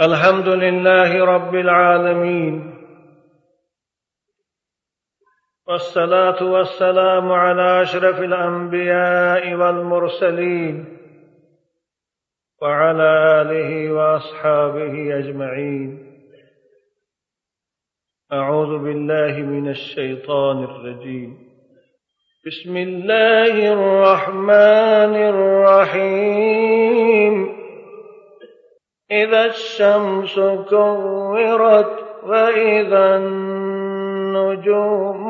الحمد لله رب العالمين والصلاة والسلام على أشرف الأنبياء والمرسلين وعلى آله وأصحابه أجمعين. أعوذ بالله من الشيطان الرجيم. بسم الله الرحمن الرحيم. إذا الشمس كورت وإذا النجوم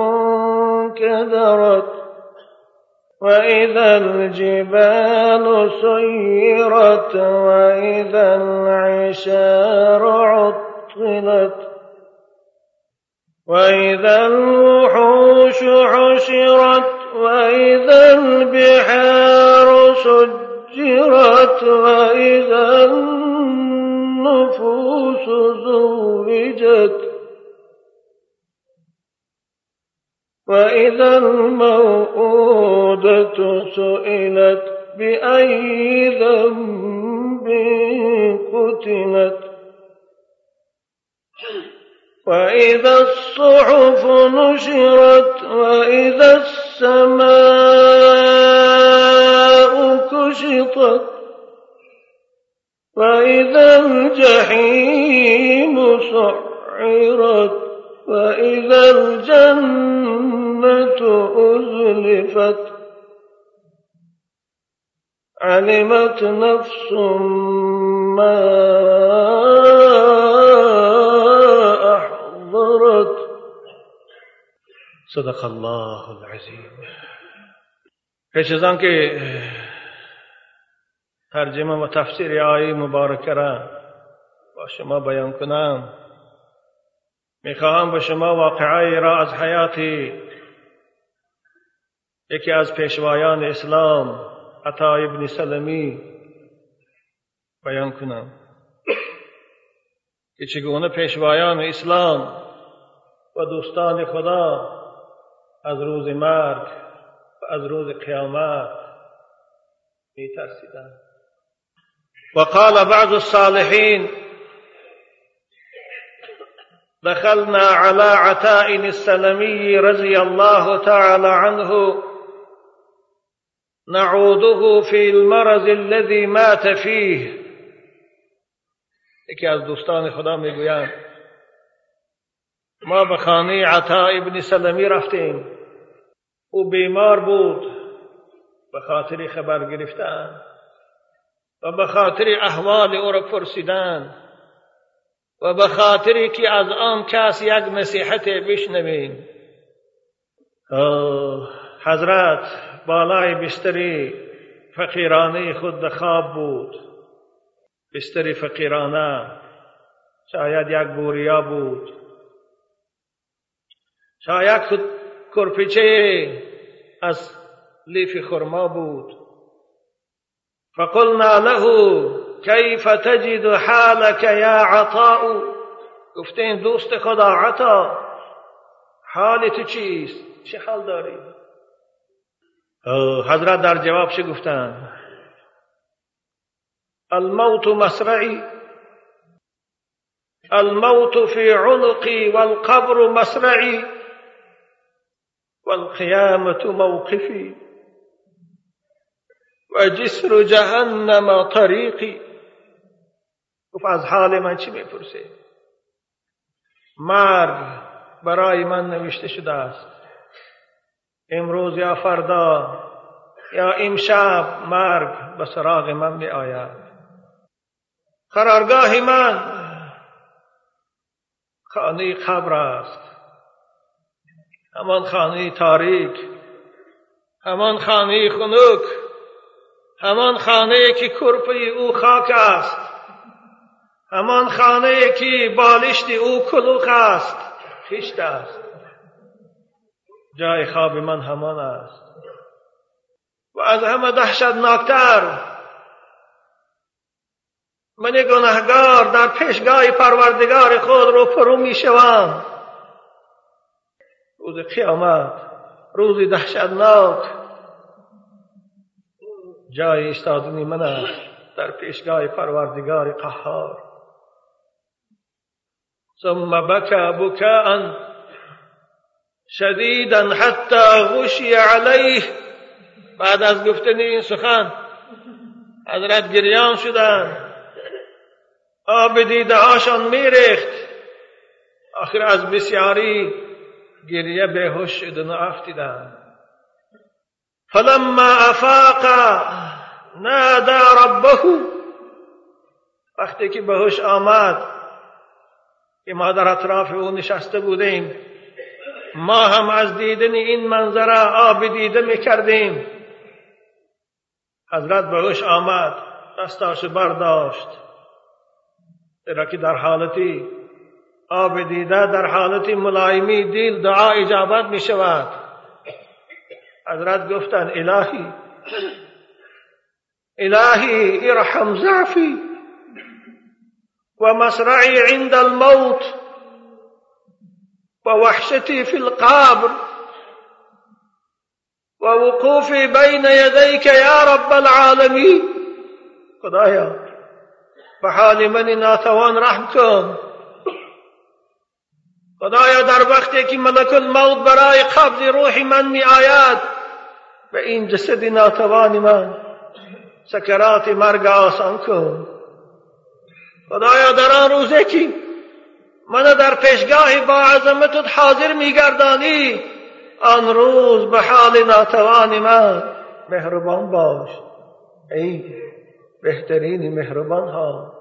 انكدرت وإذا الجبال سيرت وإذا العشار عطلت وإذا الوحوش حشرت وإذا البحار سجرت وإذا النفوس زوجت. وإذا الموءودة سئلت بأي ذنب قتلت. وإذا الصحف نشرت وإذا السماء كشطت وإذا الجحيم سعرت وإذا الجنة أزلفت علمت نفس ما أحضرت صدق الله العظيم. ترجمه و تفسیر آیه مبارکه را با شما بیان کنم. می‌خواهم به شما واقعه را از حیات یکی از پیشوایان اسلام عطا ابن سلمی بیان کنم. که چگونه پیشوایان اسلام و دوستان خدا از روز مرگ و از روز قیامت میترسیدند. وقال بعض الصالحين دخلنا على عتاء السلمي رضي الله تعالى عنه نعوده في المرض الذي مات فيه. یکی از دوستان خدا میگویند ما به خانه عطا ابن سلمی رفتیم. أو بیمار بود به خاطر خبر گرفتن. و به خاطر احوال او را و به خاطری که از آن کس یک نصیحت بشنویم. حضرت بالای بستری فقیرانه خود خواب بود. بستری فقیرانه شاید یک بوریا بود. شاید کرپیچه از لیف خرما بود. فقلنا له كيف تجد حالك يا عطاء؟ گفتین دوست خدا عطا حال تو چیست؟ چه حال داری؟ حضرت در جواب چه گفتن؟ الموت مسرعی. الموت في عنقي والقبر مسرعي والقيامة موقفي و جسر جهنم طریقی. گفت از حال من چی می‌پرسه مرگ برای من نوشته شده است. امروز یا فردا یا امشب مرگ به سراغ من می آید قرارگاه من خانه قبر است. همان خانه تاریک همان خانه خنک. همان خانه که کرپی او خاک است. همان خانه که بالشت او کلوخ است. خشت است. جای خواب من همان است. و از همه دهشتناکتر. من گناهگار در پیشگاه پروردگار خود رو فرو می شوم. روز قیامت روز دهشتناک. جای استادنی من است در پیشگاه پروردگار قهار. ثم بكى بكاء شديدا حتى غشي عليه بعد از گفتن این سخن حضرت گریان شدند. آب دیده هاشان میریخت. آخر از بسیاری گریه بهوش شدن و افتیدند. فلما افاق نادى ربه. وقتی که بهش آمد که ما در اطراف او نشسته بودیم ما هم از دیدن این منظره آب دیده می‌کردیم. حضرت بهش آمد دستاش برداشت. را که در حالتی آب دیده در حالتی ملایمی دیل دعا اجابت می شود حضرت گفتن الهی. الهی ارحم ضعفی. ومسرعي عند الموت. ووحشتي في القبر. ووقوفي بين يديك يا رب العالمين خدایا به حال من ناتوان رحم کن. خدایا در وقتی که ملک الموت برای قبض روح من می آید به این جسد ناتوان من سکرات مرگ آسان کن. خدایا در آن روزه که من در پیشگاه با عظمتت حاضر میگردانی آن روز به حال ناتوان من مهربان باش. ای بهترین مهربان ها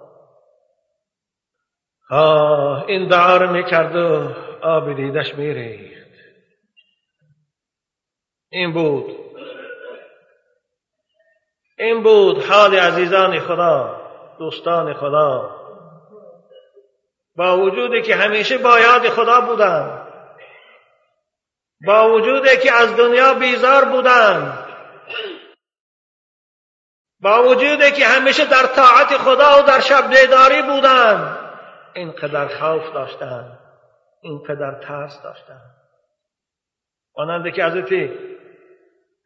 ها این دعا رو می‌کرد و آب دیدش میریخت. این بود این بود حال عزیزان خدا دوستان خدا. با وجودی که همیشه با یاد خدا بودند با وجودی که از دنیا بیزار بودند با وجودی که همیشه در طاعت خدا و در شب بیداری بودند اینقدر خوف داشتند اینقدر ترس داشتند آننده که حضرت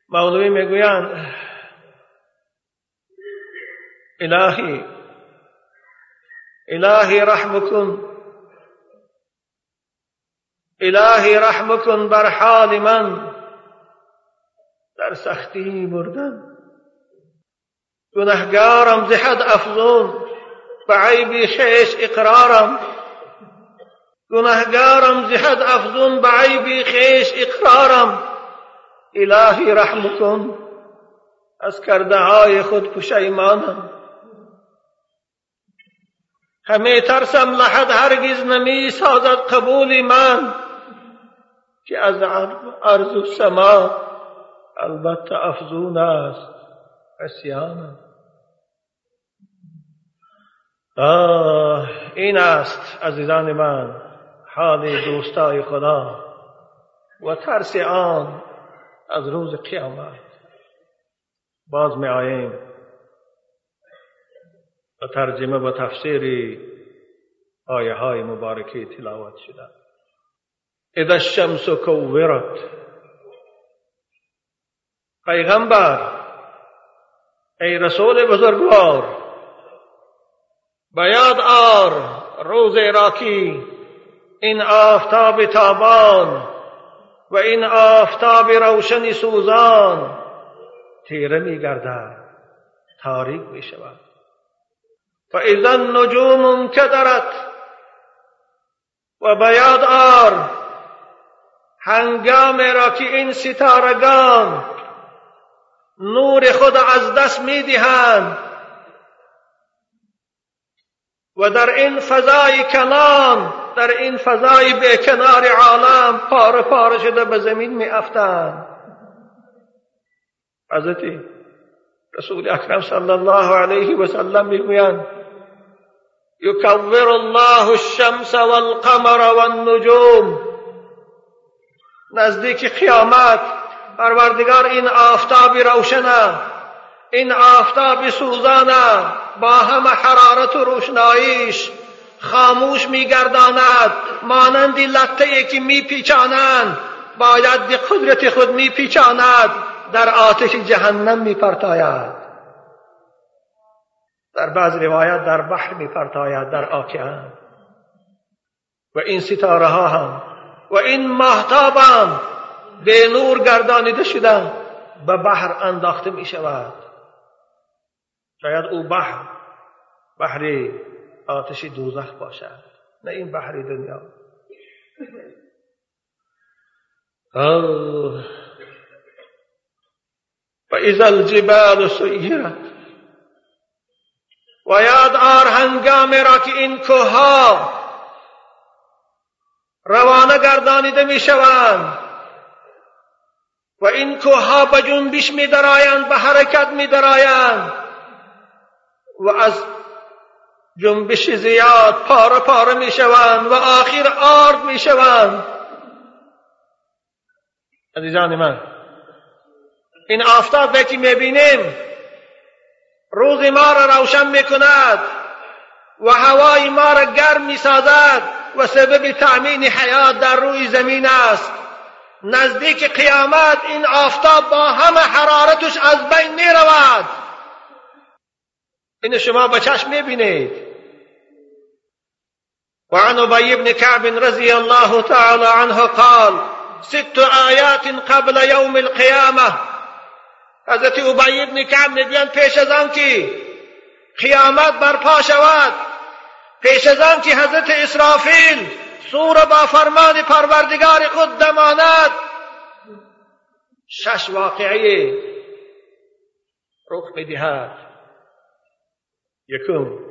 مولوی می‌گویند الهی الهی رحم کن کن بر حال من. در سختی بردن. گنهگارم زحد افزون. به عیبی خیش اقرارم. گنهگارم زحد افزون. به عیبی خیش اقرارم. الهی رحم از کرده های خود پشیمانم. همه ترسم لحد هرگز نمی سازد قبول من که از عرض و سما البته افزون است عصیان آه این است عزیزان من حال دوستای خدا و ترس آن از روز قیامت. باز می آییم. و ترجمه و تفسیر آیه های مبارکه تلاوت شده. اذا الشمس کورت. پیغمبر ای رسول بزرگوار بیاد آر روز راکی این آفتاب تابان و این آفتاب روشن سوزان. تیره می گردد تاریک می شود فاذا النجوم انکدرت و بیاد آر هنگام را که این ستارگان نور خود از دست می‌دهند و در این فضای کلام در این فضای به کنار عالم پاره پاره شده به زمین می افتند حضرت رسول اکرم صلی الله علیه و سلم می‌گویند يكور الله الشمس والقمر والنجوم. نزدیک قیامت پروردگار این آفتاب روشنه این آفتاب سوزانه با همه حرارت و روشناییش خاموش میگرداند مانند لطه که میپیچانند باید به قدرت خود میپیچاند. در آتش جهنم میپرتاید. در بعض روایت در بحر می پرتاید در آکیان. و این ستاره ها هم و این ماهتاب هم به نور گردانیده شده به بحر انداخته می شود شاید او بحر بحر آتش دوزخ باشد نه این بحر دنیا. و اذا الجبال سیرت. و یاد آر هنگام را که این کوها روانه گردانیده می شوند و این کوها به جنبش می درایند به حرکت می درایند و از جنبش زیاد پاره پاره می شوند و آخر آرد می شوند عزیزان من این آفتاب که می بینیم روز ما را روشن می کند و هوای ما را گرم می سازد و سبب تأمین حیات در روی زمین است. نزدیک قیامت این آفتاب با همه حرارتش از بین می رود این شما به چشم می بینید وعن ابي بن كعب رضي الله تعالى عنه قال ست آيات قبل يوم القيامة حضرت ابی ابن کعب می‌گویند پیش از آن که قیامت برپا شود پیش از آن که حضرت اسرافیل سور با فرمان پروردگار خود دماند شش واقعه رخ می‌دهد. یکم.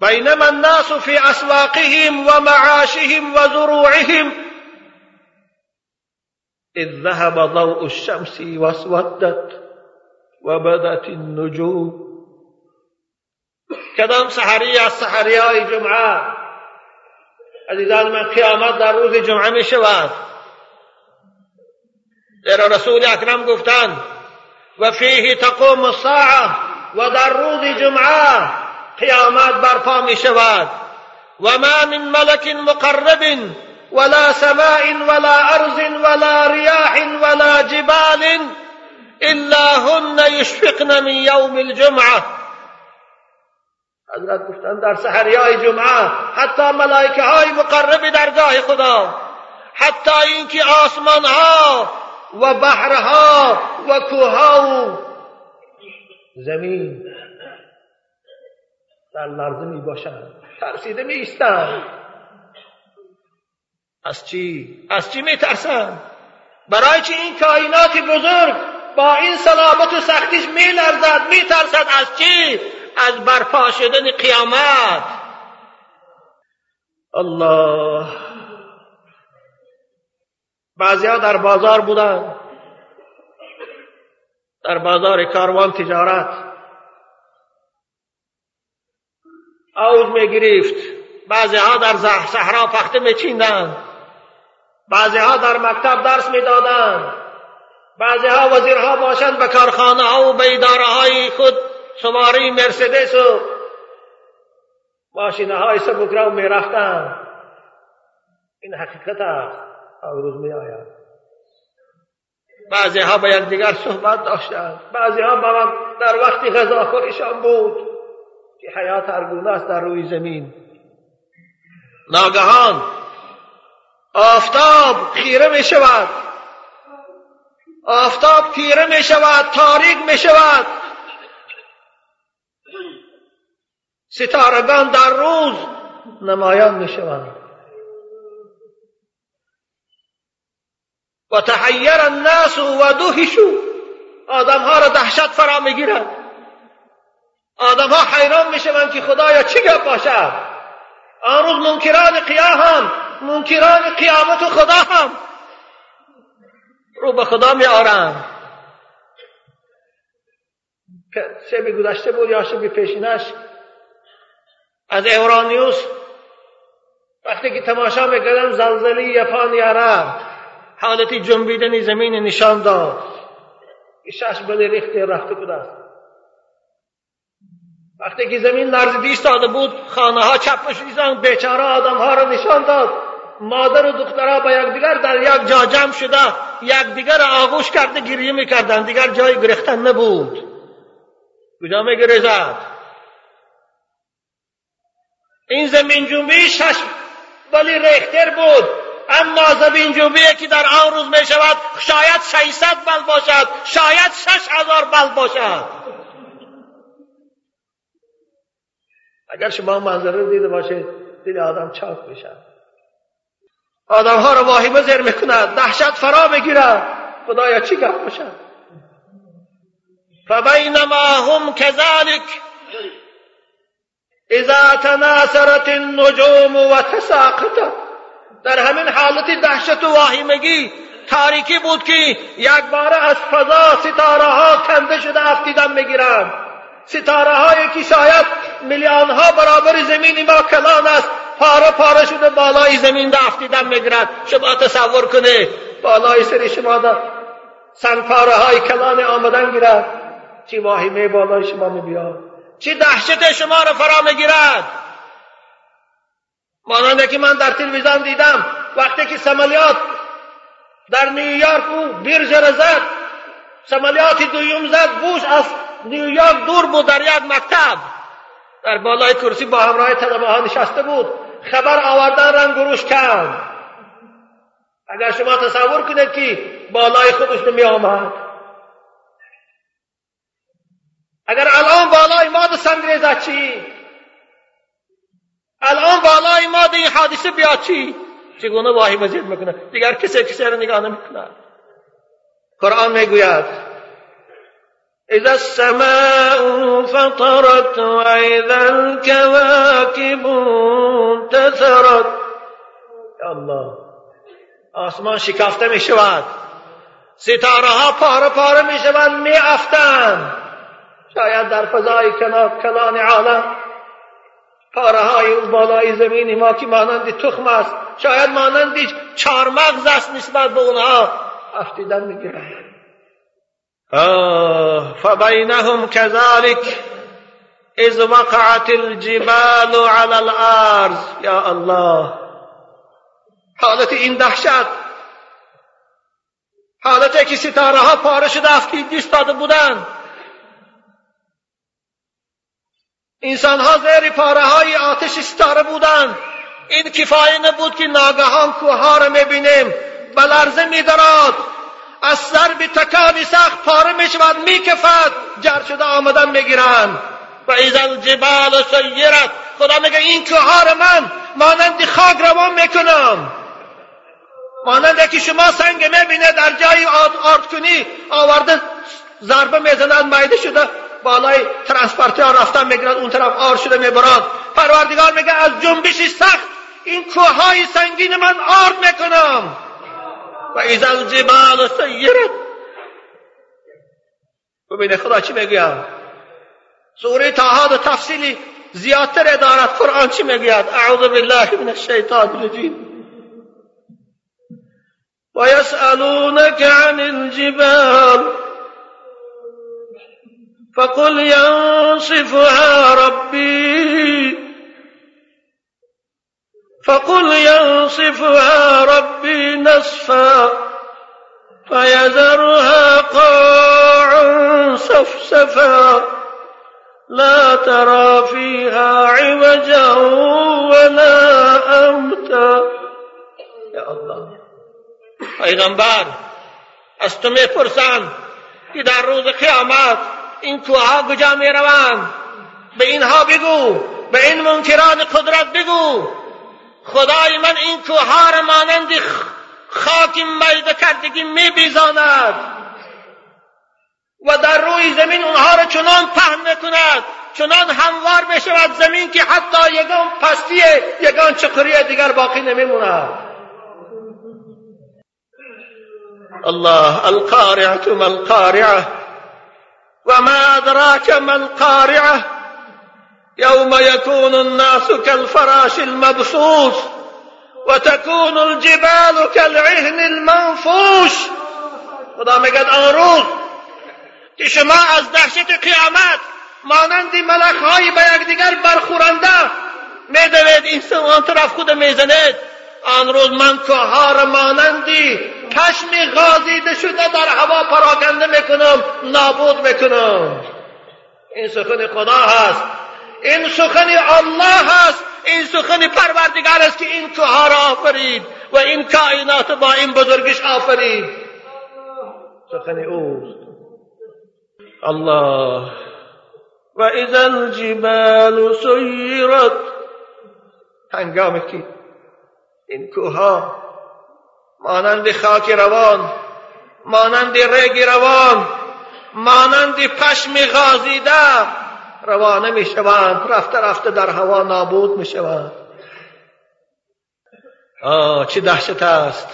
بينما الناس في اسواقهم ومعاشهم وزروعهم إذ ذهب ضوء الشمس واسودت وبدت النجوم. کدام سحری از سحری های جمعه عزیزان من قیامت در روز جمعة می شود. در رسول اکرم گفتند و فیه تقوم الساعة و در روز جمعة قیامت برپا می شود. و ما من ملک مقرب ولا سماء ولا أرض ولا رياح ولا جبال إلا هن يشفقن من يوم الجمعة. حضرت گفتن در سحری جمعه حتی ملائکه های مقرب درگاه خدا حتی اینکه آسمان ها و بحرها و کوها و زمین در لرزه می باشند ترسیده می ایستند از چی؟ از چی می ترسند؟ برای چی این کائنات بزرگ با این سلامت و سختیش می لرزد می ترسد از چی؟ از برپا شدن قیامت. الله. بعضی ها در بازار بودن. در بازار کاروان تجارت. آوز می گرفت بعضی ها در صحرا پخته می چیندن بعضی ها در مکتب درس می دادن بعضی ها وزیرها باشند به کارخانه ها و به اداره های خود. سواری مرسدس و ماشینه های سبکرو می رفتن این حقیقت است. روز می آید بعضی ها با یکدیگر صحبت داشتند. بعضی ها در وقتی غذا خوریشان بود. که حیات هرگونه است در روی زمین. ناگهان آفتاب خیره می شود. آفتاب تیره می شود تاریک می شود. ستارگان در روز نمایان می شوند و تحیر الناس و دوهشو آدمها را دهشت فرا می‌گیرد آدمها حیران می‌شوند که خدایا چه گپ باشد. آن روز منکران قیا هم منکران قیامت و خدا هم. رو به خدا می آرند. شب گذشته بود یا شب پیشینش. از اورانیوس وقتی که تماشا می‌کردن زلزله یپان یاره حالتی جنبیدن زمین نشان داد. شش بله ریخته رفته بود است. وقتی که زمین لرزیده ایستاده بود خانه ها چپش ایزان بیچاره آدم ها را نشان داد. مادر و دخترها با یکدیگر در یک جا جمع شده یکدیگر آغوش کرده گریه می‌کردن دیگر جای گرفتن نبود. کجا میگریزد؟ این زمین جنبی شش ولی ریختر بود. اما زمین جنبی که در آن روز می شود شاید 600 بل باشد شاید 6000 بل باشد. اگر شما منظره رو دیده باشید دل آدم چاک می‌شد آدم ها رو واهمه زیر می‌کند دهشت فرا می‌گیرد خدایا چی گفت باشد؟ فبینما هم كذلك اذا تناثرت النجوم و تساقطت. در همین حالت دهشت و واهمگی تاریکی بود که یک بار از فضا ستاره ها کنده شده افتیدن می‌گیرند. ستاره هایی که شاید میلیون ها برابر زمین ما کلان است. پاره پاره شده بالای زمین افتیدن می‌گیرد شما تصور کنه بالای سری شما ده سنپاره های کلان آمدن گیرد چی واهمه بالای شما میبیاد چی دهشت شما را فرا می‌گیرد مانند که من در تلویزیون دیدم وقتی که سمالیات در نیویورک او بیرج را زد سمالیات دویم زد بوش از نیویورک دور بود در یک مکتب. در بالای کرسی با همراه طلبه ها نشسته بود. خبر آوردن رنگ روش کند اگر شما تصور کنید که بالای خودش نمی آمد اگر الان بالای ما سنگریزه چی؟ الان بالای ما این حادثه بیاد چی؟ چگونه واهی مزید می‌کنه؟ دیگر کسی کسی رو نگاه نمی‌کنه قرآن می‌گوید إذا السماء فطرت وإذا الكواكب انتثرت. الله. آسمان شکافته می شود ستاره ها پاره پاره می شوند می شاید در فضای کلان عالم. پاره های اون بالای زمین ما که مانند تخم است. شاید مانند چارمغز است نسبت به اونها. افتیدن می‌گیرند. آه فبينهم كذلك. إذ وقعت الجبال على الأرض. يا الله. حالت این دهشت. حالتی که ستاره ها پاره شده بودند انسان ها زیر پاره های آتش ستاره بودند این کفایه نبود که ناگهان کوه را میبینیم. به لرزه می‌دراد از سر به تکانی سخت پاره می شود می کفد. جر شده آمدن می‌گیرند و اذا الجبال سیرت خدا میگه این کوهار من مانند خاک روان می‌کنم مانند که شما سنگ می‌بینه در جای آرد کنی آورده ضربه می‌زنند مایده شده بالای ترانسپورتی ها رفتن می‌گیرند اون طرف آر شده می‌برند پروردگار میگه از جنبش سخت این کوههای سنگین من آرد می‌کنم و ایزا الجبال سیرت ببینه خدا چی می‌گوید سوره تاها تفصیلی زیادتر دارد قرآن چی می‌گوید؟ اعوذ بالله من الشیطان الرجیم. ويسألونك عن الجبال فقل ينصفها ربي فقل ينصفها ربي نصفا فيذرها قاعا صفصفا لا ترى فيها عوجا ولا أمتا. يا الله. پیغمبر از میپرسند که در روز قیامت این کوها کجا میروند؟ به اینها بگو این منکران قدرت خدای من این کوها را مانند خاک میده کردگی می بیزاند و در روی زمین اونها را چنان پهن می‌کند چنان هموار بشود زمین که حتی یگان پستی یگان چقری دیگر باقی نمیموند الله القارعة ما القارعة وما أدراك ما القارعة. يوم يكون الناس كالفراش المبثوث وتكون الجبال كالعهن المنفوش. خدا میگد آن روز که شما از دهشت قیامت مانندی ملکهایی به یکدیگر برخورنده میدوید. این آن طرف خود می‌زنید آن روز من کوهار مانندی پشم غازیده شده در هوا پراکنده می‌کنم نابود می‌کنم. این سخن خدا هست. این سخن الله هست این سخن پروردگار است که این کوها را آفرید و این کائنات با این بزرگش آفرید. سخن اوست. الله. و اذا الجبال سیرت. هنگامی که این کوها مانند خاک روان مانند رگ روان مانند پشم غازیده روانه می شوند رفته رفته در هوا نابود می شوند آه چه دهشت است.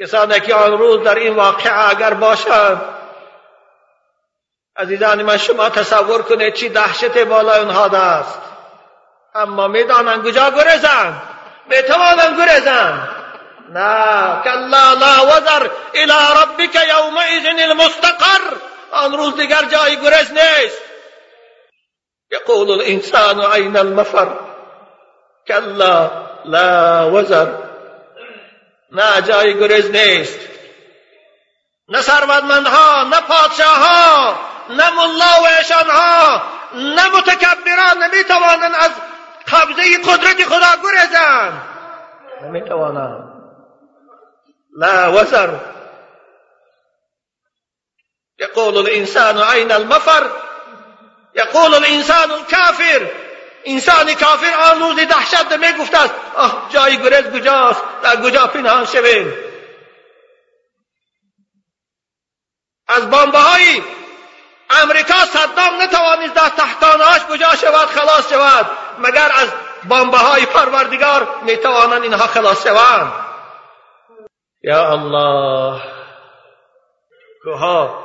کسانی که آن روز در این واقعه اگر باشند عزیزان من شما تصور کنید چی دهشت بالای اونها است اما می‌دانند کجا گرزند می‌توانند گرزند نه کلا لا وزر الى ربك یومئذ المستقر. آن روز دیگر جای گرز نیست. یقول الانسان عین المفر؟ کلا لا وزر. نه جای گرز نیست. نه ثروتمندها نه پادشاهها نه ملا و اشانها نه متکبران نمی‌توانند از قبضه قدرت خدا گرزند نمی‌توانند. لا وزر. يقول الإنسان أين المفر؟ يقول الإنسان الكافر. انسان کافر آن روز دهشت می گفته است آه جای گرز کجاست؟ در کجا پنهان شویم؟ از بامبه های امریکا صدام نتوانست در تحتانهاش کجا شود خلاص شود. مگر از بامبه های پروردگار می‌توانند اینها خلاص شوند؟ یا الله کوها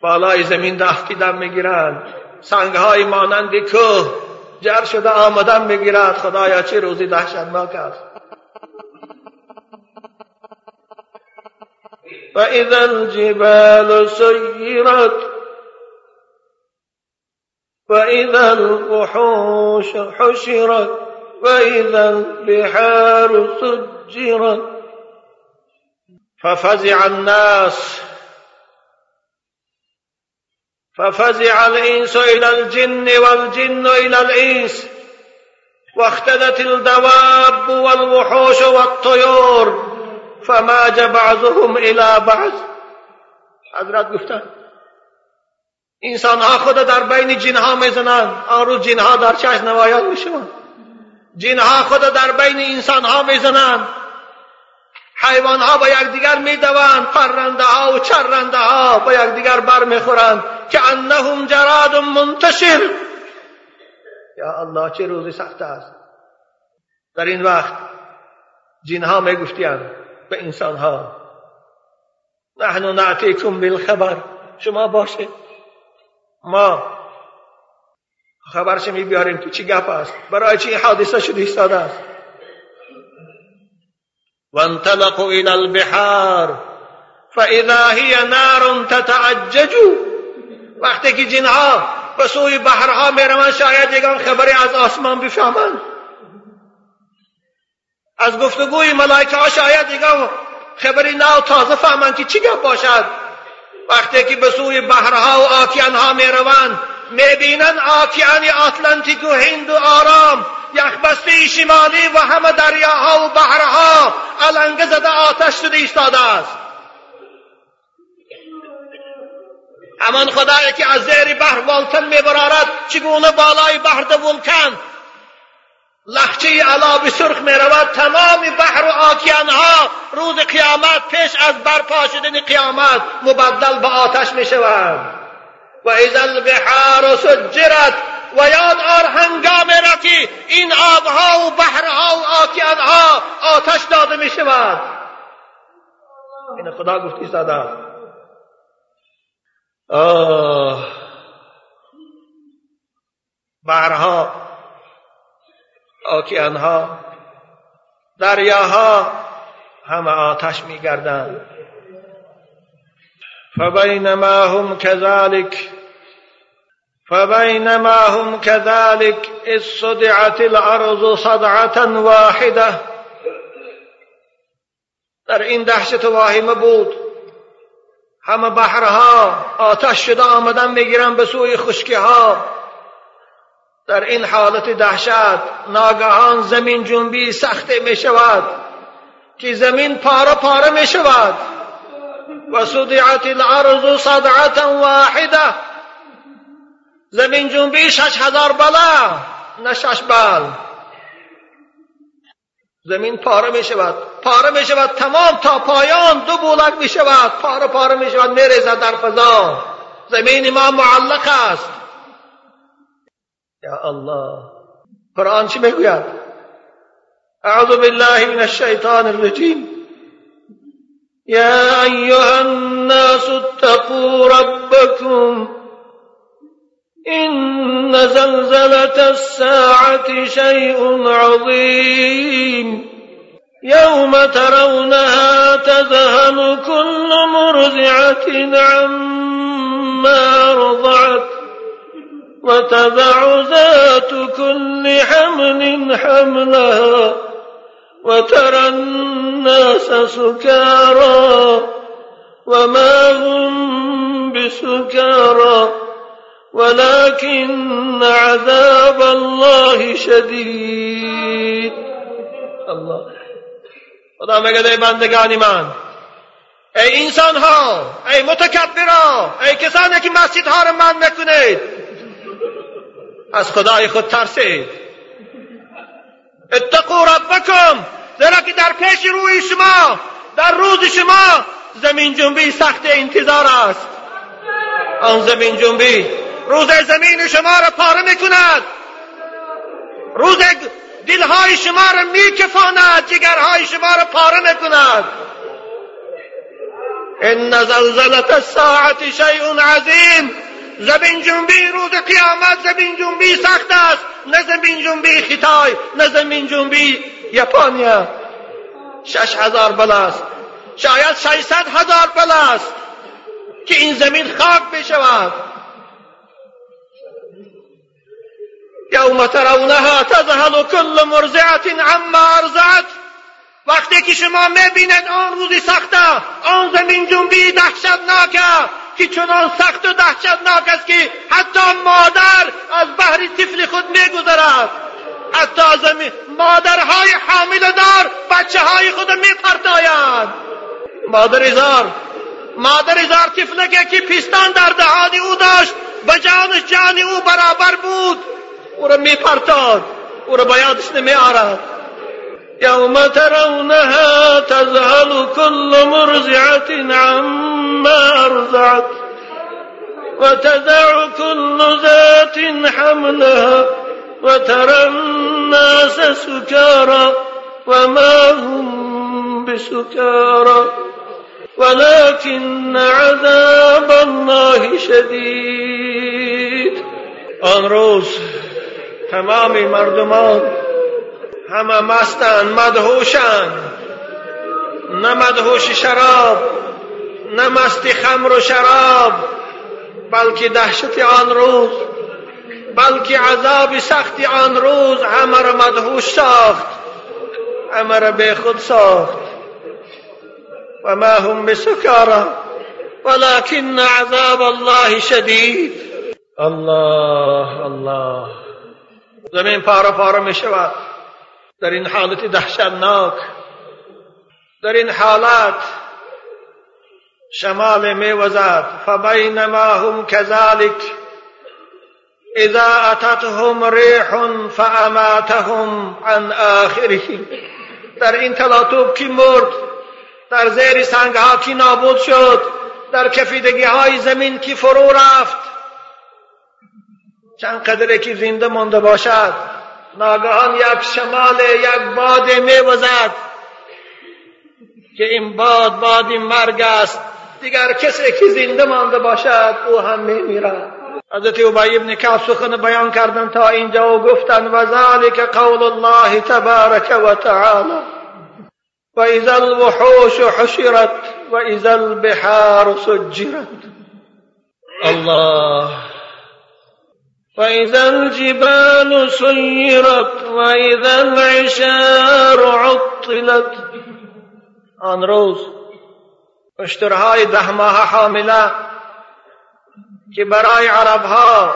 بالای زمین دم می‌گیرند. سنگهای مانند کوه جر شده آمدن می‌گیرد. خدایا چه روزی دهشتناک است. و اذا الجبال سیرت و اذا الوحوش حشرت و اذا البحار سجرت. ففزع الناس ففزع الإنس إلى الجن والجن إلى الإنس واختدت الدواب والوحوش والطيور فماج بعضهم إلى بعض. حضرت گفتن انسان ها خود در بین جن ها میزنند آن روز جن ها در چشم نمایان میشوند. جن ها خود در بین انسان ها میزنند. حیوان ها با یکدیگر میدوند پرنده ها و چرنده ها با یکدیگر بر میخورند که انهم جراد منتشر. یا الله چه روزی سخت است. در این وقت جنها میگفتیند به انسان ها نحن نعطیکم بالخبر. شما باشه ما خبرش می بیاریم که چی گپ است؟ برای چی حادثه شده ایستاده است؟ وانطلقوا إلى البحار فإذا هي نار تتعجج وقتی که جنها به سوی بحرها می‌روند شاید یگان خبری از آسمان بفهمند از گفتگوی ملائکه ها شاید یگان خبری نو تازه فهمند که چی گپ باشد. وقتی که به سوی بحرها و آکیانها می‌روند می‌بینند آکیان آتلانتیک و هند و آرام یخبسته شمالی و همه دریاها و بحرها علنگه زده آتش شده ایستاده است. همان خدایی که از زیر بحر والتن میبرارد چگونه بالای بحر ولکن لخچه علاب سرخ می تمام بحر و آکیانها روز قیامت پیش از برپا شدن قیامت مبدل به آتش می شود و اذا البحار سجرت و یاد آر هنگام که این آبها و بحرها و آکیانها آتش داده می شود این خدا گفتی ایستاده آه. بحرها آکیانها دریاها همه آتش میگردند. فبینما هم كذلك فبينما هم كذلك إذ صدعت الأرض واحدة. در این دهشت واهمه بود. همه بحرها آتش شده آمدن می‌گیرن به سوی خشکی ها در این حالت دهشت ناگهان زمین جنبی سخته می شود که زمین پاره پاره می شود و صدعت الارض صدعتا واحده زمین جنبی شش هزار بلا نه شش بل زمین پاره می شود پاره می شود تمام تا پایان. دو بولک می شود پاره پاره می شود می ریزد در فضا. زمین ما معلق است. یا الله. قرآن چی می‌گوید؟ اعوذ بالله من الشیطان الرجیم. يا أيها الناس اتقوا ربكم إن زلزلة الساعة شيء عظيم. يوم ترونها تذهل كل مرضعة عما رضعت وتضع ذات كل حمل حملها وترى الناس سكارى وما هم بسكارى. ولكن عذاب الله شدید الله. خدا میگه ای بندگان من. ای انسان ها ای متکبرا ای کسانی که مسجد ها رو من می‌کنید از خدای خود ترسید. اتقوا ربکم زیرا که در پیش روی شما در روز شما زمین جنبی سخت انتظار است. آن زمین جنبی روز زمین شما را پاره می‌کند. روز دلهای شما را میکفاند جگرهای شما را پاره می‌کند. ان زلزلت الساعت شیء عظیم. زمین جنبی روز قیامت زمین جنبی سخت است. نه زمین جنبی خیتای نه زمین جنبی یپانیا. شش هزار بلاست. شاید ششصد هزار بلاست که این زمین خاک بشود. یوم ترونها تذهل کل مرزعت عما ارزعت وقتی که شما می‌بینید آن روزی سخته آن زمین جنبی دهشتناکه که چنان سخت و دهشتناک است که حتی مادر از بحر طفل خود میگذرد. حتی زمین مادرهای حامل دار بچه های خود میپرتاید مادر ازار مادر ازار طفلکه که پیستان در دهان او داشت به جانش جان او برابر بود. أو را به یادش نمیآرد يوم ترونها تذهل كل مرزعة عما أرزعت وتدع كل ذات حملها وترى الناس سكارى وما هم بسكارى. ولكن عذاب الله شديد. آن روز تمام مردمان همه مستن مدهوشن. نه مدهوش شراب نه مستی خمر و شراب بلکه دهشت آن روز بلکه عذاب سختی آن روز همه را مدهوش ساخت همه را به خود ساخت. و ما هم بسکارا ولكن عذاب الله شدید. الله الله. زمین پاره پاره می شود. در این حالت دهشتناک. در این حالت شمال میوزد فبینما هم كذلك اذا اتتهم ریح فاماتهم عن آخره. در این تلاطوب کی مرد؟ در زیر سنگ ها کی نابود شد؟ در کفیدگی های زمین کی فرو رفت؟ چند قدره که زنده مانده باشد ناگهان یک شمال یک باد میوزد که این باد باد مرگ است. دیگر کسی که زنده مانده باشد او هم میمیرد حضرت ابی ابن کعب سخن بیان کردن تا اینجا و گفتن و ذلك قول الله تبارک و تعالی. و اذا الوحوش حشرت و اذا البحار سجرت. الله وإذا الجبال سيرت وإذا العشار عطلت. آن روز اشترهای ده ماه حامله که برای عربها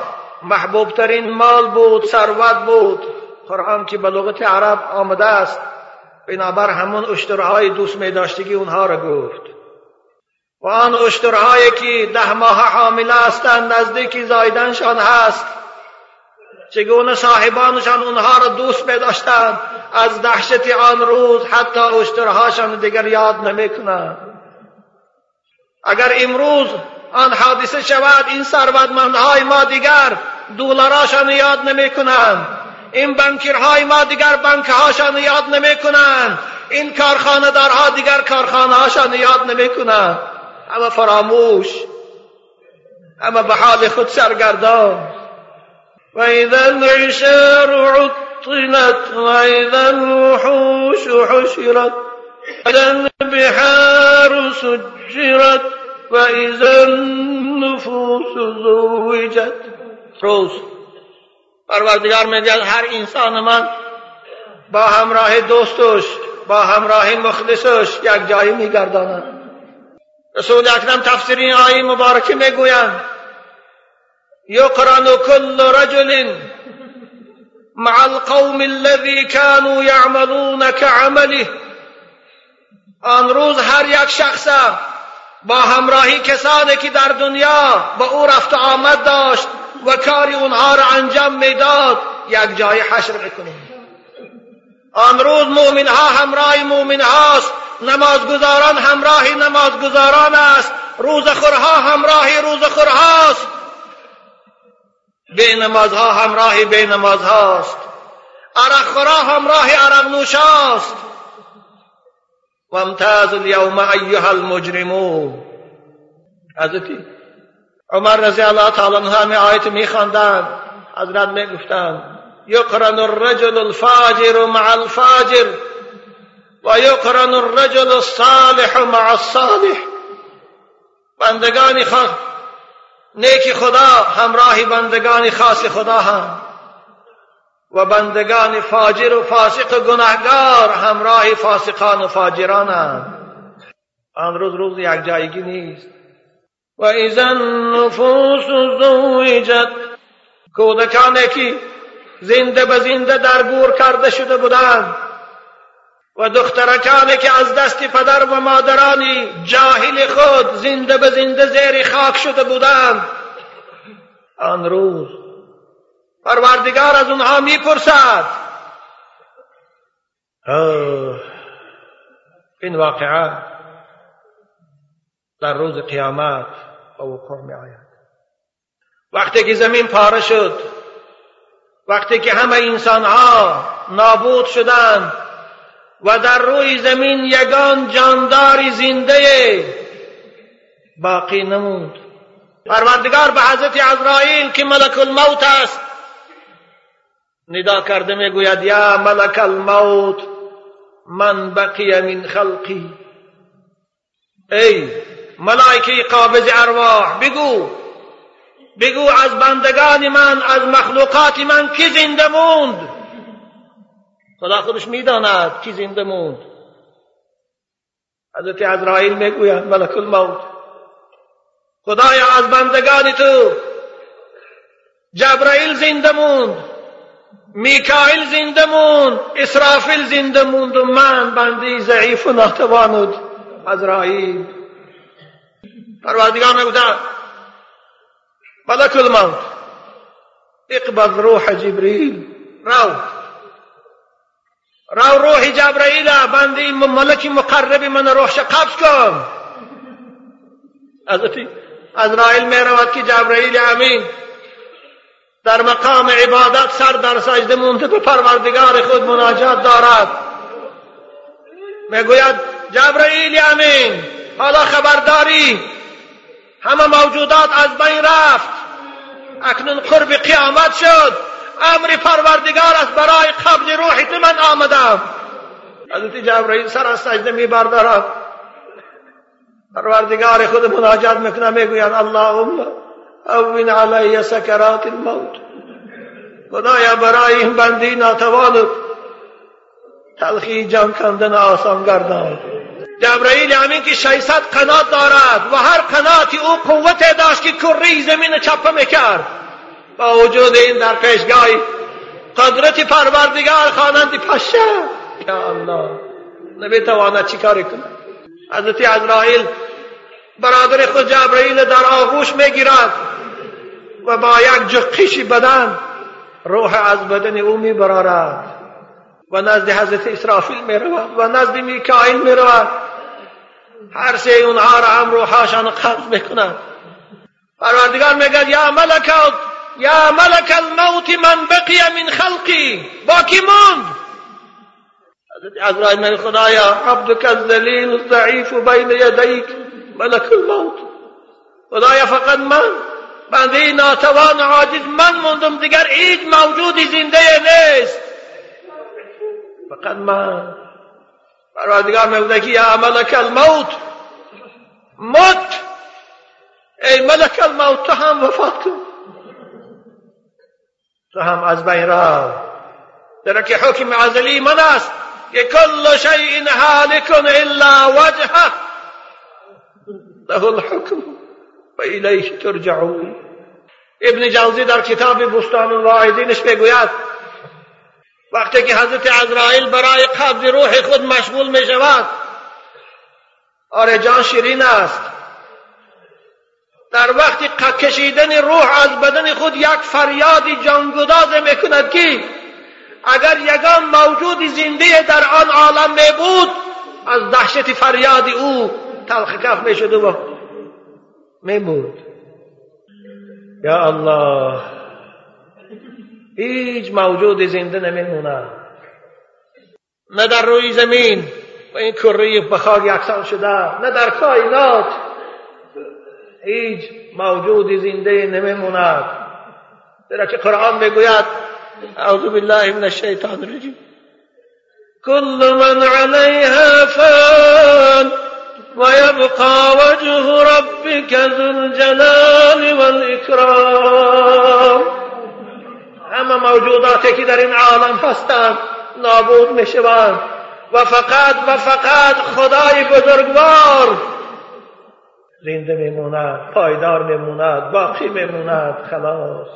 مال بود ثروت بود. قرآن که به عرب آمده است بنابر همون اشترهای دوست می داشتگی اونها را گفت. و آن اشترهایی که ده ماه حامل هستند نزدیکی زایدنشان هست. چگونه صاحبانشان اونها را دوست می داشتند از دهشت آن روز حتی اشترهاشان دیگر یاد نمی کنند اگر امروز آن حادثه شود این ثروتمندهای ما دیگر دولاراشان یاد نمی کنند این بنکرهای ما دیگر بنکهاشان یاد نمی کنند این کارخانه دارها دیگر کارخانه هاشان یاد نمی کنند اما فراموش اما به حال خود سرگردان. و اذا العشار عطلت و اذا الوحوش حشرت اذا البحار سجرت و اذا النفوس زوجت. روز. پروردگار می‌گوید هر انسان من با همراه دوستش با همراه مخلصش یک جایی میگرداند. رسول اکرم تفسیر این آیه مبارکه می‌گویند. یقرن کل رجل مع القوم الذي كانوا يعملون كعمله. آن روز هر یک شخص با همراهی کسانی که در دنیا با أو رفت آمد داشت و کاری اونها را انجام میداد یک جای حشر میکنیم. آن روز مؤمن ها همراه مؤمن هاست نمازگزاران همراه نمازگزاران است روزخورها همراه روزخورهاست به نمازها همراه به نمازهاست عرق همراه عرق نوشاست و امتاز اليوم ایها المجرمون. حضرتی عمر رضی الله تعالی عنہ می آیت می خواندند حضرت می گفتند یقرن الرجل الفاجر مع الفاجر و یقرن الرجل الصالح مع الصالح. بندگان خدا نیک خدا همراه بندگان خاص خدا هم. و بندگان فاجر و فاسق و گناهگار همراه فاسقان و فاجران هم. آن روز روز یک جایگی نیست. و اذا النفوس زوجت کودکانی که زنده به زنده در گور کرده شده بودند و دخترکانی که از دست پدر و مادرانی جاهل خود زنده به زنده زیر خاک شده بودند آن روز پروردگار از اونها می‌پرسد این واقعه در روز قیامت به وقوع می آید وقتی که زمین پاره شد وقتی که همه انسان ها نابود شدند و در روی زمین یگان جانداری زنده باقی نمود پروردگار به حضرت عزرائیل که ملک الموت است ندا کرده می‌گوید یا ملک الموت من بقی من خلقی. ای ملائکه قابض ارواح بگو بگو از بندگان من از مخلوقات من کی زنده موند؟ خدا خودش می‌داند کی زنده موند حضرت عزرائیل می‌گوید ملک الموت خدایا از بندگان تو جبرائیل زنده موند میکائیل زنده موند اسرافیل زنده موند و من بندی ضعیف و ناتوانود عزرائیل. پروردگار می‌گوید ملک الموت اقبض روح جبريل رو. رو روح جبرائیل بندی ملک مقرب من روحش قبض کن. حضرت ازرائیل می رود که جبرائیل امین در مقام عبادت سر در سجده مونده به پروردگار خود مناجات دارد. می‌گوید جبرائیل امین حالا خبرداری. همه موجودات از بین رفت. اکنون قرب قیامت شد. امر پروردگار است برای قبل روح تو من آمدم. حضرت جبرائیل سر از سجده می بردارد پروردگار خود مناجات می‌کنه می‌گوید اللهم اوین علی سکرات الموت. خدایا برای این بندی ناتوان تلخی جان کندن آسان گردان. جبرائیل همین که 600 قنات دارد و هر قناتی او قوت داشت که کره زمین چپه می‌کرد. با وجود این در پیشگاهی قدرت پروردگار خوانند پشه. یا الله نمی‌تواند چی کاری کنه حضرت عزرائیل برادر خود جبرائیل در آغوش می‌گیرد و با یک جقیش بدن روح از بدن او میبرارد و نزد حضرت اسرافیل می‌رود و نزد میکائیل می‌رود. هر سه اونها را هم روحاشان قبض می‌کنند پروردگار میگه یا ملک یا ملک الموت من بقی من خلقی با کی موند حضرت من خدایا عبدك الذلیل الضعیف بین یدیک ملک الموت. خدایا فقط من؟ بنده ناتوان عاجز من موندم دیگر هیچ موجودی زنده نیست. فقط من. پروردگار میگه که یا ملک الموت. مت ای ملک الموت تو هم وفات کن. تو هم از بین را. در که حکم ازلی من است که کل شیء هالک الا وجهه. له الحكم و الیه ترجعون. ابن جوزی در کتاب بستان الواعدینش می‌گوید وقتی که حضرت عزرائیل برای قبض روح خود مشغول می شود آره جان شیرین است. وقتی کشیدن روح از بدن خود یک فریادی جانگداز می‌کند که اگر یگان موجود زنده در آن عالم می بود از دهشت فریاد او تلخ کف می شد و می بود یا الله هیچ موجود زنده نمیمونه. نه در روی زمین و این کره بخار یکسان شده نه در کائنات. هیچ موجود زنده نمیموند. در که قرآن می‌گوید اعوذ بالله من الشیطان الرجیم. كل من عليها فان ويبقى وجه ربك ذو الجلال والإكرام همه موجوداتی که در این عالم هستند نابود می‌شوند. و فقط و فقط خدای بزرگوار زنده میموند پایدار میموند باقی میموند خلاص.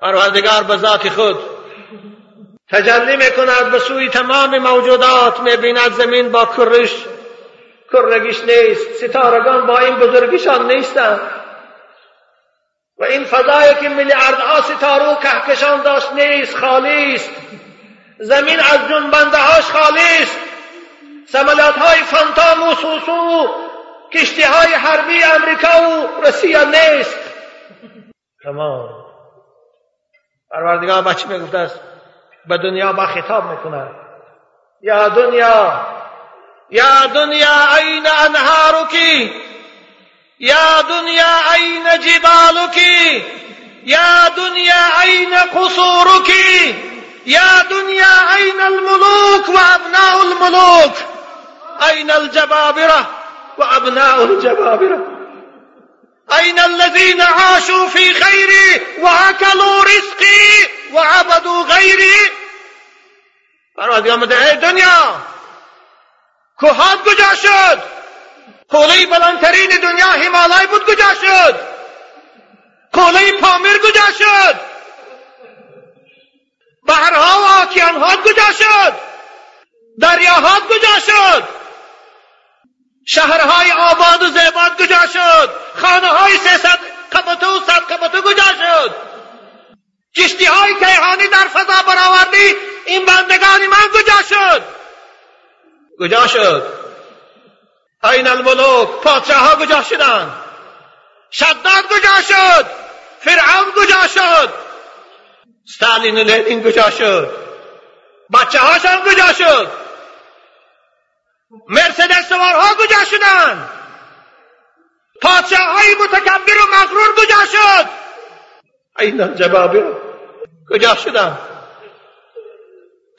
پروردگار به ذات خود تجلی می‌کند به سوی تمام موجودات می‌بیند زمین با کرش. کرگیش نیست ستارگان با این بزرگیشان نیستند. و این فضایی که میلیاردها ستاره و کهکشان داشت نیست خالی است. زمین از جنبنده هاش خالی است. سملات های فانتام و سوسو کشتی های حربی امریکا و روسیه نیست. تمام. پروردگار بچه می‌گفته است به دنیا با خطاب می‌کنه. یا دنیا یا دنیا این انهارك یا دنیا این جبالك یا دنیا این قصورك یا دنیا این الملوك وابناء الملوك أين الجبابرة وأبناء الجبابرة. أين الذين عاشوا في خيري وأكلوا رزقي وعبدوا غيري؟ فرمود ای دنیا کوهات کجا شد؟ قوله بلندترین دنیا همالای بود کجا شد؟ قوله پامیر کجا شد؟ بحرها و آکیانها کجا شد؟ دریاها کجا شد؟ شهرهای آباد و زیباد کجا شد. خانه های سیصد قبطه و صد قبطه کجا شد. کشتی های کیهانی در فضا برآوردی این بندگان من کجا شد. کجا شد. این الملوک پادشاه ها کجا شدن شداد کجا شد. فرعون کجا شد. ستالین و لینین کجا شد. بچه هاشان کجا شد. مرسدس سوارها کجا شدن. پادشاه های متکبر و مغرور کجا شد. این الجبابر کجا شدن؟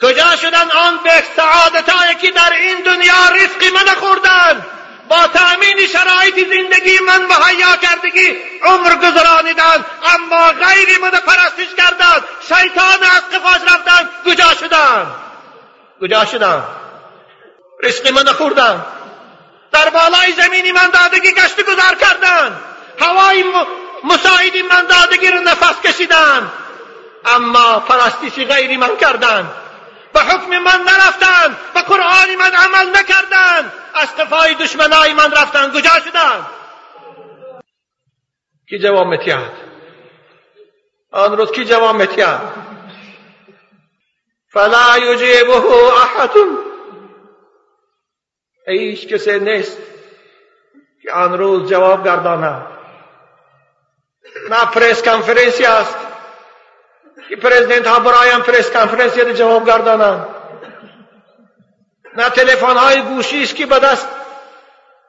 کجا شدن آن به سعادت که در این دنیا رزقی من خوردن؟ با تأمین شرایط زندگی من مهیا کردگی عمر گذرانیدن اما غیری من پرستش کردن شیطان از قفاش رفتن کجا شدن. کجا شدن؟ رزقی من خوردن در بالای زمینی من دادگی گشت گذار کردن. هوای مساعدی من دادگی رو نفس کشیدن. اما پرستیسی غیری من کردن. به حکم من نرفتن. به قرآن من عمل نکردن. استفای دشمنای من رفتن کجا شدن. کی جواب متیاد آن روز کی جواب متیاد فلا یجیبه احد. هیچ کسی نیست که آن روز جواب گرداند نه پریس کنفرانسی است که پرزیدنت ها برایم پریس کنفرانسی جواب گردانند نه تلفن های گوشی است که به دست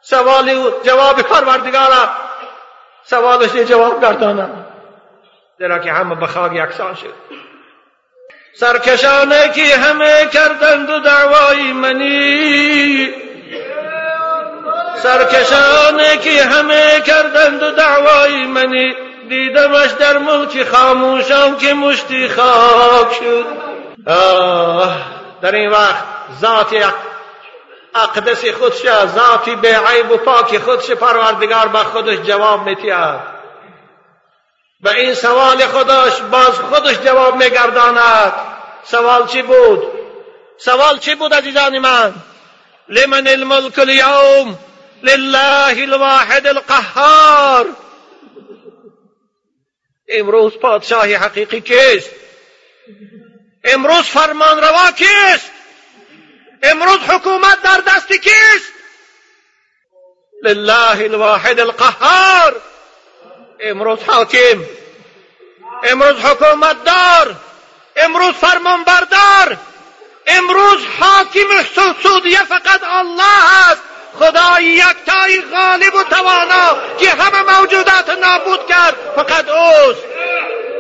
سوال جواب پروردگار سوالش جواب گردانند زیرا که همه به خاک یکسان شد۔ سرکشانه که همه کردند و دعوای منی۔ سرکشانه که همه کردند و دعوای منی. دیدمش در ملک خاموشان که مشتی خاک شد. در این وقت ذات اقدس خودش ذاتی به عیب و پاک خودش پروردگار به خودش جواب میتید به این سوال خودش باز خودش جواب میگرداند. سوال چی بود؟ سوال چی بود عزیزان من؟ لمن الملك اليوم لله الواحد القهار. امروز پادشاهی حقیقی کیست؟ امروز فرمان روا کیست؟ امروز حکومت در دست کیست؟ لله الواحد القهار. امروز حاکم. امروز حکومت دار امروز فرمان بردار امروز حاکم سودیه فقط الله است. خدای یکتای غالب و توانا که همه موجودات نابود کرد فقط اوست.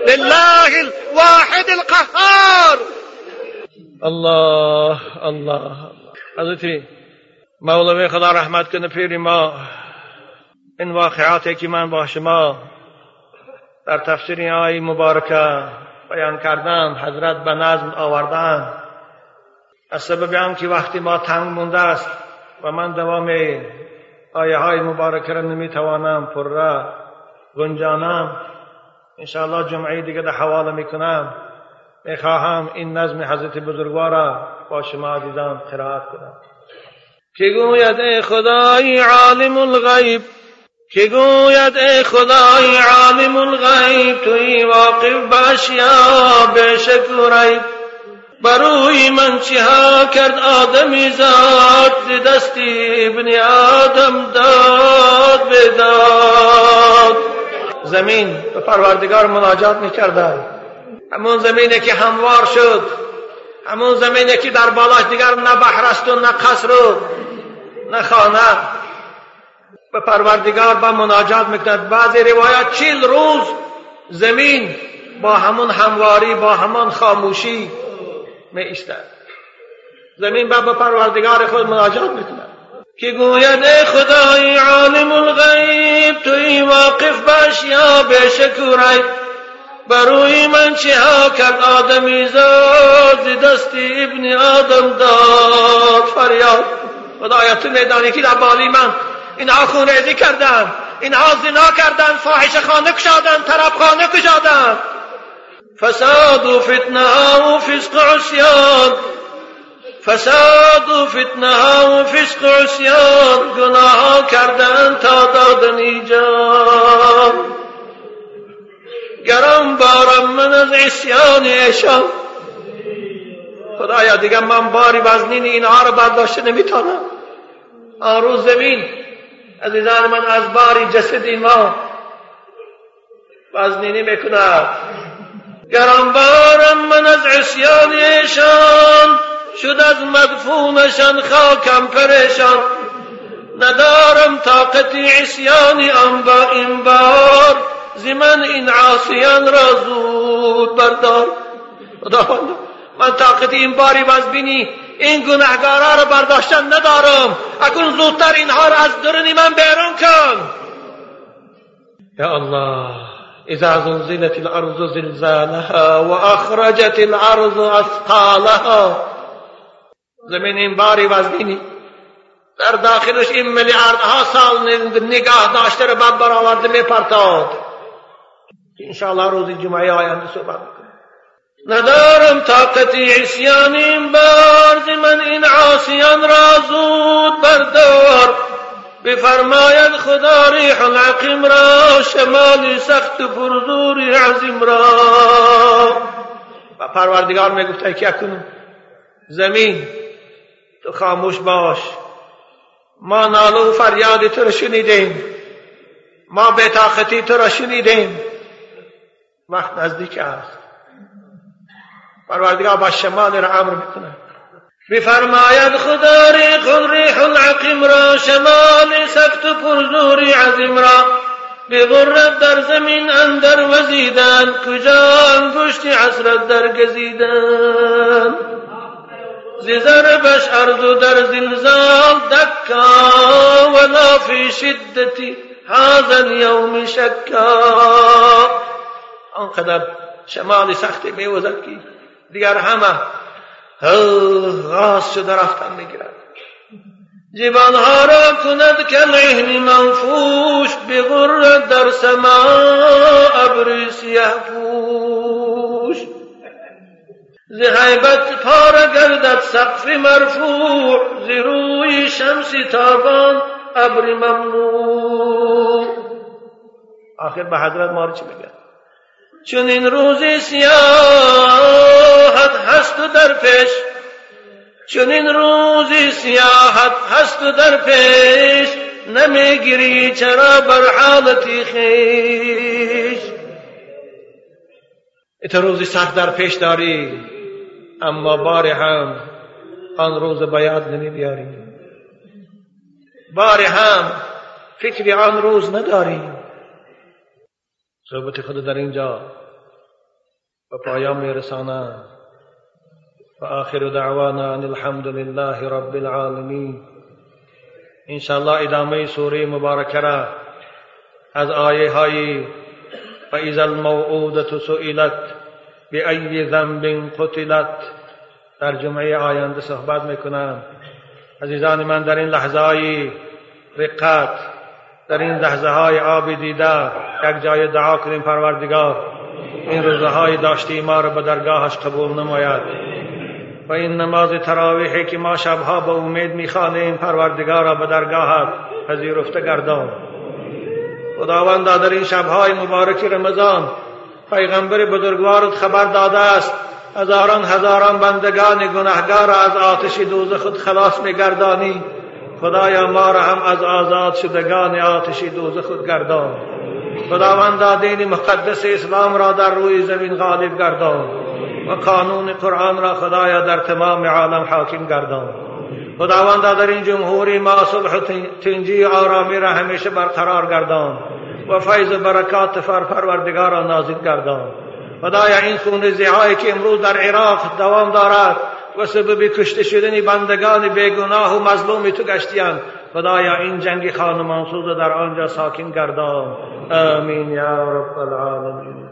لله الواحد القهار. الله الله حضرت مولوی خدا رحمت کنه پیری ما. این واقعاتی که من با شما در تفسیر آی مبارکه بیان کردم حضرت به نظم آوردن. از سبب هم که وقتی ما تنگ مونده است و من دوام آیه های مبارکه را نمی‌توانم پر را گنجانم. انشاءالله جمعه دیگه در حواله می‌کنم. می‌خواهم این نظم حضرت بزرگوار را با شما عزیزان قرائت کنم. که گوید ای خدای عالم الغیب؟ که گوید ای خدای عالم الغیب؟ توی واقف باش یا بشک ریب؟ بروی من چها کرد آدمی ذات ز دستی ابن آدم داد بداد زمین به پروردگار مناجات می‌کردن. همون زمینی که هموار شد. همون زمینی که در بالاش دیگر نه بحر است و نه قصر و نه خانه. به پروردگار با مناجات می‌کند. بعضی روایت چیل روز زمین با همون همواری با همان خاموشی. می زمین با به پروردگار خود مناجات می‌کند. که گوید ای خدای عالم الغیب توی واقف باش یا به شکورای. بروی من چه ها کرد آدمی زاد دستی ابن آدم داد. فریاد. خدایا تو میدانی که در بالی من اینها خونریزی کردن اینها زنا کردن فاحش خانه کشادن طرف خانه کشادن. فساد و فتنه و فسق عصیان. فساد و فتنه و فسق عصیان. گناه کردن تا دادن ایجان. گرم بارم من از عصیان ایشان. خدایا دیگه من باری وزنین اینها رو برداشته نمی‌تونم. آن روز زمین عزیزان من از باری جسد ما وزنینی می‌کند. گرانبارم من از عصیان ایشان شد از مدفونشان خاکم پریشان. ندارم طاقت عصیان آن با این بار زمن این عاصیان را زود بردار. من طاقت این باری بینی این گناهگارا را برداشتن ندارم. اکن زودتر اینها را از درون من بیرون کن. یا الله. إذا زلزلت الأرض زلزالها وأخرجت الأرض أثقالها. زمین این باری وزنینی. در داخلش این میلیاردها سال نگاه داشته رو بر برآورده میپرتاد. انشاءالله روز جمعه آینده صحبت ندارم طاقتی عصیان این بار من این عاصیان را زود بردار. بفرماید خدا ریح العقیم را شمالی سخت پرزوری عظیم را. و پروردگار می‌گفت که اکنون زمین تو خاموش باش. ما نالو و فریاد تو را شنیدیم. ما به تو را شنیدیم. وقت نزدیک است. پروردگار با شمال را امر می‌کنه بفرماید خدا ریق ریح العقیم را شمال سکت پرزوری عظیم را. بغرت در زمین اندر وزیدن کجا انگشت عصرت در گزیدن؟ زر بش ارض در زلزال دکا ولا فی شدتی هذا اليوم شکا. آنقدر شمال سختی میوزد که دیگر همه غاز شده رفتن می‌گیرد جبالها را کند کالعهن منفوش بغرد در سما ابر سیه پوش ز حیبت گردد سقف مرفوع ز روی شمس تابان ابر ممنوع آخر به حضرت مار چی بگه چون این روزی سیاحت هست و در پیش. چون این روزی سیاحت هست و در پیش. نمی‌گیری چرا بر حالتی خیش. ات روزی سخت در پیش داری اما بار هم آن روز باید نمی بیاری. بار هم فکر آن روز نداری. صحبت خود در اینجا و پایان میرسانم و آخر دعوانا ان الحمد لله رب العالمین. انشاءالله ادامه سوره مبارکه را از آیه های و اذا الموعودة سئلت بأي ذنب قتلت در جمعه آینده صحبت می‌کنم عزیزان من در این لحظه های رقت در این لحظه های آب دیده یک جای دعا کنیم پروردگار. این روزه های داشتی ما را به درگاهش قبول نماید. و این نماز تراویحی که ما شبها به امید می‌خوانیم پروردگار را به درگاهت پذیرفته گردان. خداوند در این شبهای مبارک رمضان پیغمبر بزرگوارت خبر داده است. هزاران هزاران بندگان گناهگار را از آتش دوزخ خود خلاص میگردانی. خدایا ما را هم از آزاد شدگان آتش دوزخ خود گردان. خداوند دین مقدس اسلام را در روی زمین غالب گردان و قانون قرآن را خدایا در تمام عالم حاکم گردان. خداوند در این جمهوری ما صلح و تنجی آرامی را همیشه برقرار گردان و فیض برکات فر پروردگار را نازل گردان. خدایا این خون زیهایی که امروز در عراق دوام دارد و سبب کشته شدن بندگان بیگناه و مظلوم تو گشتیان خدایا این جنگ خانمانسوز در آنجا ساکن گردان. آمین یا رب العالمین.